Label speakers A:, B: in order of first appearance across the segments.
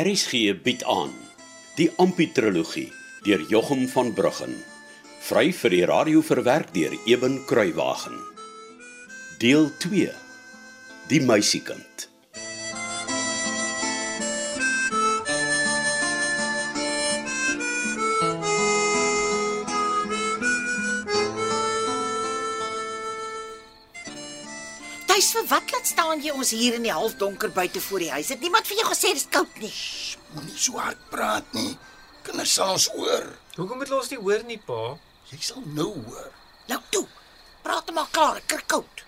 A: RSG bied aan die Amputrologie deur Jochum van Bruggen. Vry vir die radio verwerk deur Eben Kruiwagen. Deel 2. Die meisiekind.
B: Tuis vir wat laat staan jy ons hier in die halfdonker buite voor die huis? Het niemand vir jou gesê dis koud nie?
C: Moenie so hard praat nie. Kinders sal ons hoor.
D: Hoekom moet ons nie hoor nie, pa?
C: Jy sal nou hoor.
B: Nou toe. Praat maar klaar, ek kry koud.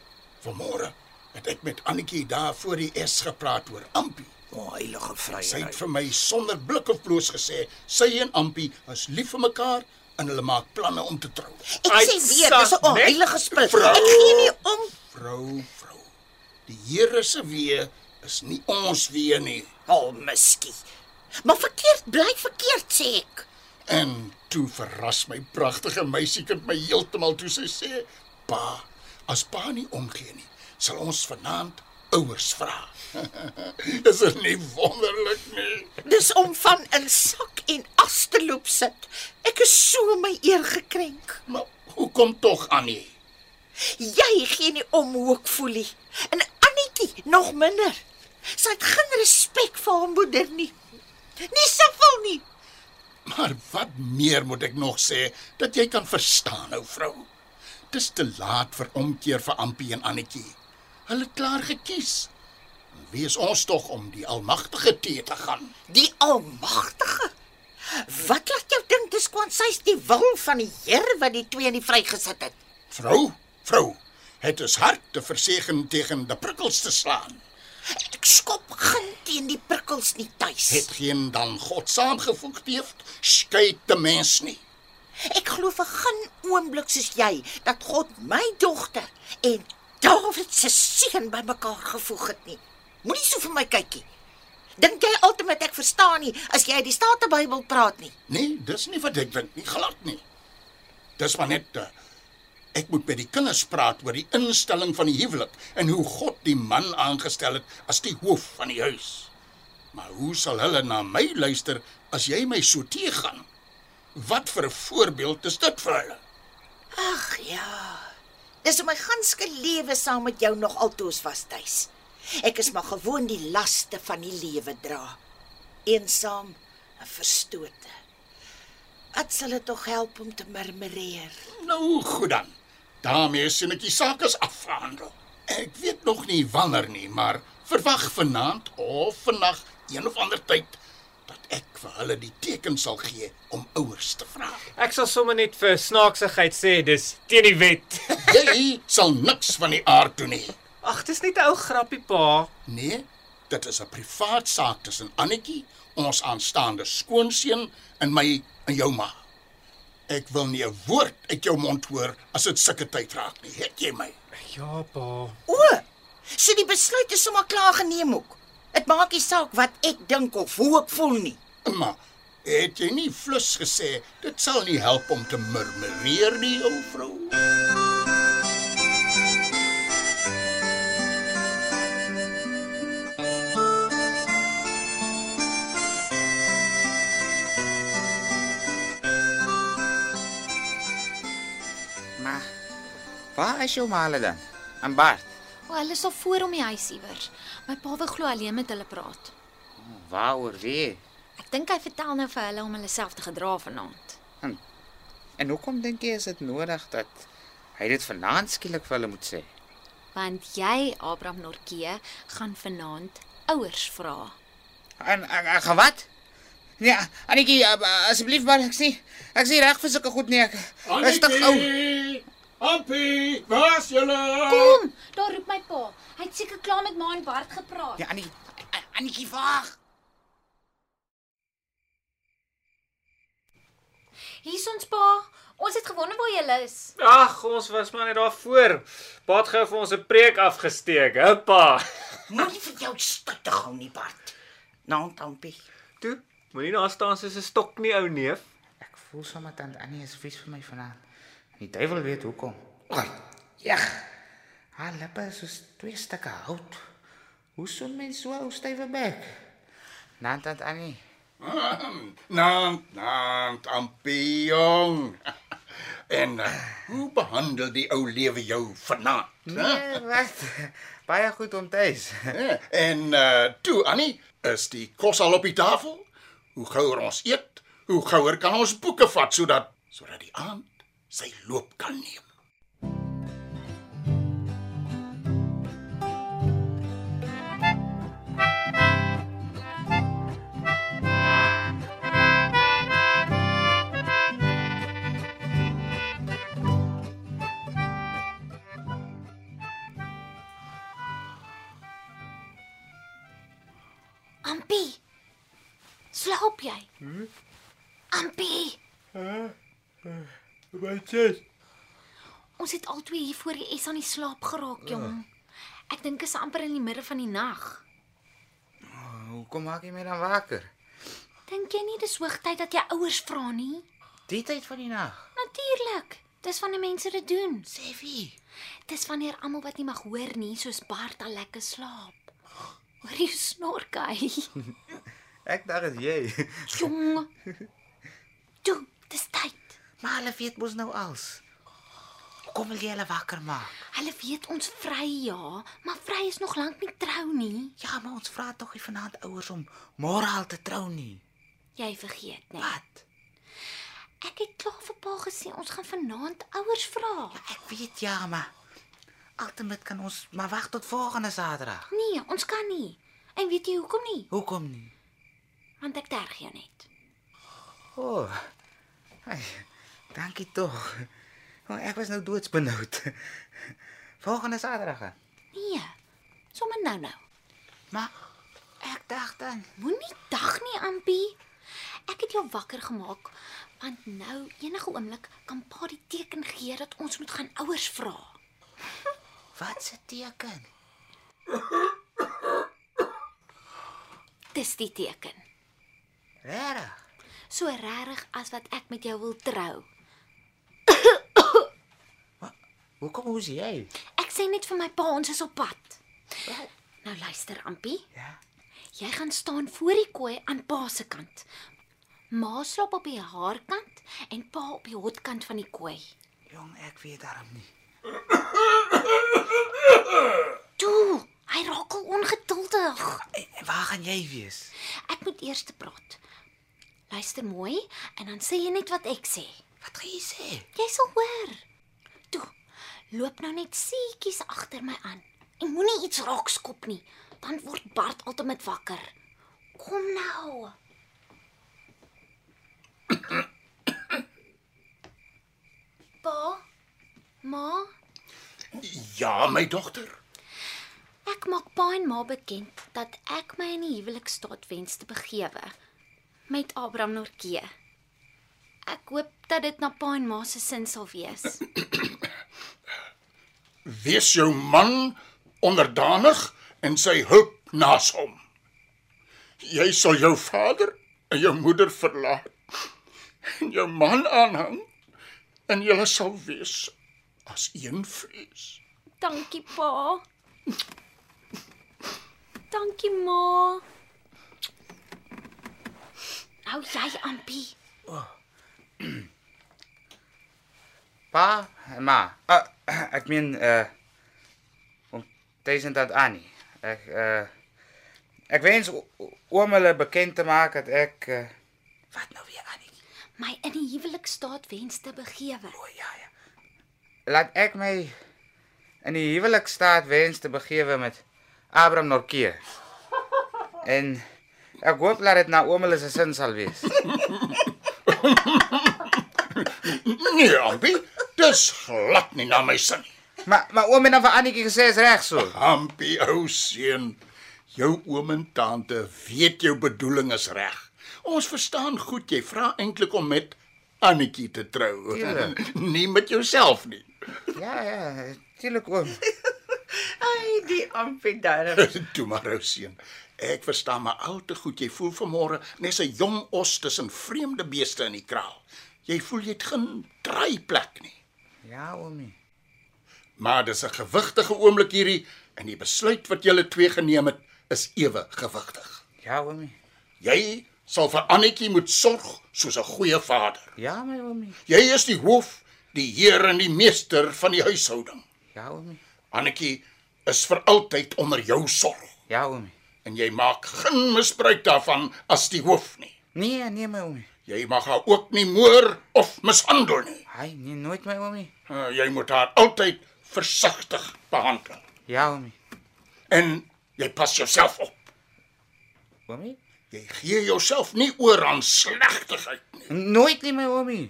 C: Vanmôre het ek met Annetjie daar voor die S gepraat oor Ampie.
B: O, heilige
C: Sy
B: vryheid.
C: het vir my sonder blik of bloos gesê sy en Ampie is lief vir mekaar en hulle maak planne om te trou.
B: Ek
D: Ai,
B: sê weer, dis 'n onheilige spil.
C: vrou.
B: Ek gee nie om.
C: Vrou, vrou. Die Here se weë is nie ons weë nie.
B: O, oh, miskie. Maar verkeerd bly verkeerd sê ek.
C: En toe verras my pragtige meisiekind my heeltemal toe sy sê: "Pa, as pa nie omgee nie, sal ons vanaand ouers vra." Dis is nie wonderlik nie.
B: Dis om van in sak en as te loop sit. Ek is so my eer gekrenk.
C: Maar hoekom tog Annie?
B: Jy gee nie om hoe ek voel nie. En Annetjie nog minder. Sy het geen respek vir haar moeder nie. Nie soveel nie.
C: Maar wat meer moet ek nog sê dat jy kan verstaan, ou vrou? Dis te laat vir omkeer vir Ampie en Annetjie. Hulle klaar gekies. Wie is ons tog om die almagtige te te gaan?
B: Die Almagtige. Wat laat jou dink dis kwansy's die wil van die Here wat die twee in die vrygesit het?
C: Vrou, vrou, het is hard te versegen tegen die prikkels te slaan.
B: Ek skop geen teen die prikkels nie tuis.
C: Het geen dan God saamgevoeg heeft, skei te mens nie.
B: Ek glo vir geen oomblik soos jy dat God my dogter en Dawid se seun bymekaar gevoeg het nie. Moenie so vir my kykie. Dink jy altyd ek verstaan nie as jy uit die Statenbybel praat nie?
C: Nee, dis nie wat ek dink nie, glad nie. Dis maar net uh, ek moet met die kinders praat oor die instelling van die huwelik en hoe God die man aangestel het as die hoof van die huis. Maar hoe sal hulle na my luister as jy my so teegaan? Wat vir 'n voorbeeld is dit vir hulle?
B: Ag ja. Dis om my ganske lewe saam met jou nog altoos was tuis. Ek is maar gewoon die laste van die lewe dra. Eensaam en verstote. Wat sal dit tog help om te murmureer?
C: Nou goed dan. Daarmee sien ek die saak is afgehandel. Ek weet nog nie wanneer nie, maar verwag vanaand of vannag een of ander tyd dat ek vir hulle die teken sal gee om ouers te vra.
D: Ek sal sommer net vir snaaksigheid sê dis teen die wet.
C: Jy sal niks van die aard doen nie.
D: Ag, dis net 'n ou grappie pa.
C: Nee, dit is 'n privaat saak tussen Annetjie, ons aanstaande skoonseun en my en jou ma. Ek wil nie 'n woord uit jou mond hoor as dit sulke tyd raak nie. Het jy my?
D: Ja, pa.
B: O, so die besluit is sommer klaar geneem ook. Dit maak nie saak wat ek dink of hoe ek voel nie.
C: Maar het jy nie flus gesê dit sal nie help om te murmureer nie, ou vrou?
E: Waar is jou male dan? En Bart,
F: O, hulle is al voor om die huis iewers. My pa wil glo alleen met hulle praat.
E: waaroor wie?
F: Ek dink hy vertel nou vir hulle om hulle self te gedra vanaand.
E: En hoekom dink jy is dit nodig dat hy dit vanaand skielik vir hulle moet sê?
F: Want jy, Abraham Norkee, gaan vanaand ouers vra.
E: En ek gaan wat? Ja, Anetjie, uh, asseblief maar ek sê ek sê reg vir sulke goed nie. Ek is te ou.
C: Ampie, waar's julle?
F: Kom, daar roep my pa. Hy het seker klaar met ma en Bart gepraat.
E: Ja, Annie, Anetjie wag.
F: Hier's ons pa. Ons het gewonder waar jy is.
D: Ag, ons was maar net daar voor. Pa het gou vir ons 'n preek afgesteek. Hoppa.
B: Moenie vir jou stuk te hou nie, Bart. Nou, Tampie.
D: Toe, moenie daar staan soos 'n stok nie, ou neef.
E: Ek voel sommer tant Annie is vies vir my vanaand. Die duiwel weet hoekom. Ag, ja. Haar lippe is soos twee stukke hout. Hoe soen mens so ou stywe bek? Nantant Annie.
C: Naam, naam, ampion. En uh, hoe behandel die ou lewe jou vanaand?
E: Nee, wat? Baie goed om tuis.
C: Ja, En uh toe Annie, is die kos al op die tafel? Hoe gouer ons eet, hoe gouer kan ons boeke vat sodat sodat die aand sy loop kan neem.
D: Wat sê?
F: ons het albei hier voor die S aan die slaap geraak, jong. Ek dink is amper in die middel van die nag.
E: Hoekom maak jy my dan wakker?
F: Dink jy nie dis hoogtyd dat jy ouers vra nie?
E: Die tyd van die nag.
F: Natuurlik. Dis wanneer mense dit doen.
E: Sê wie?
F: Dis wanneer almal wat nie mag hoor nie, soos Bart al lekker slaap. Hoor jy snork hy?
E: Ek dink dit jy.
F: Jong. Toe, dis tyd.
E: Maar hulle weet mos nou als. Kom wil jy hulle wakker maak?
F: Hulle weet ons vry ja, maar vry is nog lank nie trou nie.
E: Ja, maar ons vra tog nie vanaand ouers om môre al te trou nie.
F: Jy vergeet net.
E: Wat?
F: Ek het klaar vir pa gesê ons gaan vanaand ouers vra.
E: Ek weet ja, maar altyd kan ons maar wag tot volgende Saterdag.
F: Nee, ons kan nie. En weet jy hoekom nie?
E: Hoekom nie?
F: Want ek terg jou net.
E: O. Oh, hey, dankie tog. Oh, ek was nou doodsbenoud. Volgende Saterdag.
F: Nee. Sommige nou nou.
E: Maar ek dink dan
F: Moenie dag nie, Ampie. Ek het jou wakker gemaak want nou enige oomblik kan pa die teken gee dat ons moet gaan ouers vra.
E: wat se teken?
F: Dis die teken.
E: Regtig?
F: So regtig as wat ek met jou wil trou.
E: Hoekom hoes jy?
F: Ek sê net vir my pa ons is op pad. Nou luister, Ampie.
E: Ja.
F: Jy gaan staan voor die kooi aan pa se kant. Ma slaap op die haarkant en pa op die hotkant van die kooi.
E: Jong, ek weet daarom nie.
F: Toe, hy raak al ongeduldig.
E: Waar gaan jy wees?
F: Ek moet eers te praat. Luister mooi en dan sê jy net wat ek sê.
E: Wat gaan jy sê?
F: Jy sal hoor. Loop nou net seetjies agter my aan. En moenie iets raak skop nie, dan word Bart altyd wakker. Kom nou. Pa, ma,
C: Ja, my dogter.
F: ek maak pa en ma bekend dat ek my in die huwelikstaat wens te begewe met Abraham Norkee. Ek hoop dat dit na pa en ma se sin sal wees.
C: Wees jou man onderdanig en sy hulp naas hom. Jy sal jou vader en jou moeder verlaat en jou man aanhang en julle sal wees as een vlees.
F: Dankie pa. Dankie ma. Nou jy Ampie.
E: Pa, en ma. Uh, ek meen uh om tussen dat Annie. Ek uh ek wens o- o- oom hulle bekend te maak dat ek uh, wat nou weer Annie?
F: My in die huwelikstaat wens te begewe.
E: O ja ja. Laat ek my in die huwelikstaat wens te begewe met Abraham Norkee. En ek hoop dat dit na oom hulle se sin sal wees.
C: Nee, Ampie, dis glad nie na my sin nie.
E: Maar maar oom het vir Annetjie gesê is reg so.
C: Ampie ou seun, jou oom en tante weet jou bedoeling is reg. Ons verstaan goed jy vra eintlik om met Annetjie te trou. Nie met jouself nie.
E: Ja ja, tuurlik oom.
B: Ai, die ampidarm.
C: Toe maar ou seun. Ek verstaan maar al te goed jy voel vanmôre net 'n jong os tussen vreemde beeste in die kraal. Jy voel jy het geen draaiplek nie.
E: Ja oomie.
C: Maar dis 'n gewigtige oomblik hierdie en die besluit wat julle twee geneem het is ewe gewigtig.
E: Ja oomie.
C: Jy sal vir Annetjie moet sorg soos 'n goeie vader.
E: Ja, my oomie.
C: Jy is die hoof, die heer en die meester van die huishouding.
E: Ja, oomie.
C: Annetjie is vir altyd onder jou sorg
E: Ja, oomie.
C: en jy maak geen misbruik daarvan as die hoof nie.
E: Nee, nee my oomie.
C: Jy mag haar ook nie moor of mishandel nie.
E: Hy, nee nooit my oomie.
C: Uh, jy moet haar altyd versigtig behandel
E: Ja, oomie.
C: en jy pas jouself op.
E: Oomie?
C: Jy gee jouself nie oor aan slegtigheid nie.
E: Nooit nie my oomie.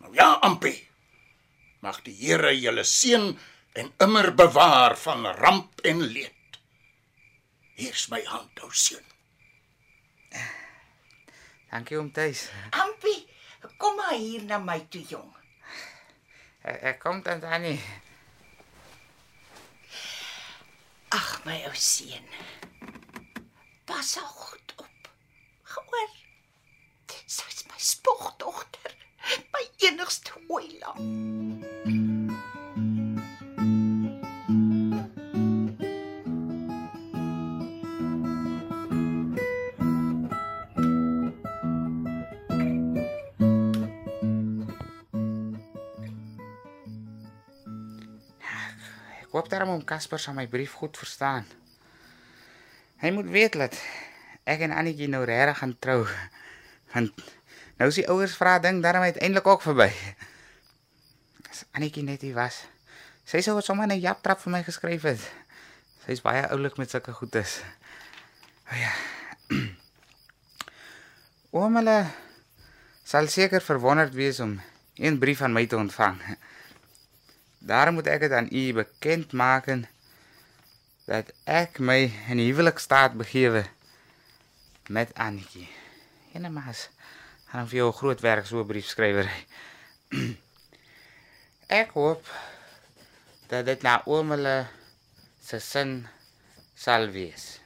C: Nou ja, Ampie. Mag die Here julle seën en immer bewaar van ramp en leed. Hier's my hand, ou seun.
E: Dankie oom Tuis.
B: Ampie, kom maar hier na my toe, jong.
E: Ek, ek kom dan Annie.
B: Ag my ou seun. Pas al goed op. Gehoor. Sy's my spogdogter, my enigste oeilam.
E: Ek hoop daarom om Casper sal my brief goed verstaan. Hy moet weet dat ek en Annetjie nou regtig gaan trou. Want nou is die ouers vra ding daarom uiteindelik ook verby. As Annetjie net hier was. Sy sou sommer 'n japtrap vir my geskryf het. Sy's baie oulik met sulke goedes. O ja. Oom hulle sal seker verwonderd wees om 'n brief van my te ontvang. Daarom moet ek dit aan u bekend maak dat ek my in huwelikstaat begewe met Annetjie. En maar gaan vir jou groot werk so 'n briefskrywery. ek hoop dat dit na oom hulle se sin sal wees.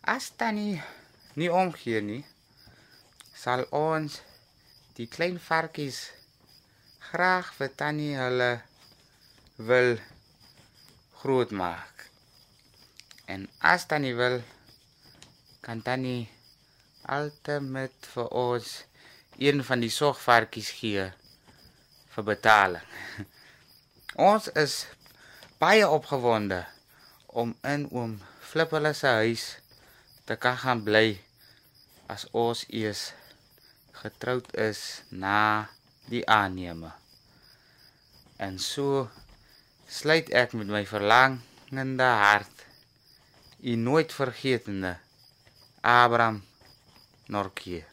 E: As tannie nie omgee nie, sal ons die klein varkies graag vir tannie hulle wil groot maak. En as tannie wil, kan tannie altyd vir ons een van die sorgvarkies gee vir betaling. Ons is baie opgewonde om in oom Flip hulle se huis te kan gaan bly as ons eers getroud is na die aanneme. En so sluit ek met my verlangende hart u nooit vergetende Abraham Norkie.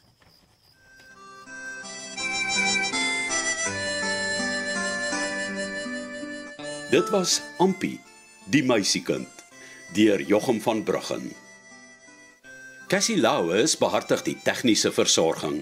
A: Dit was Ampie, die meisiekind, deur Jochum van Bruggen. Cassie Lauers behartig die tegniese versorging.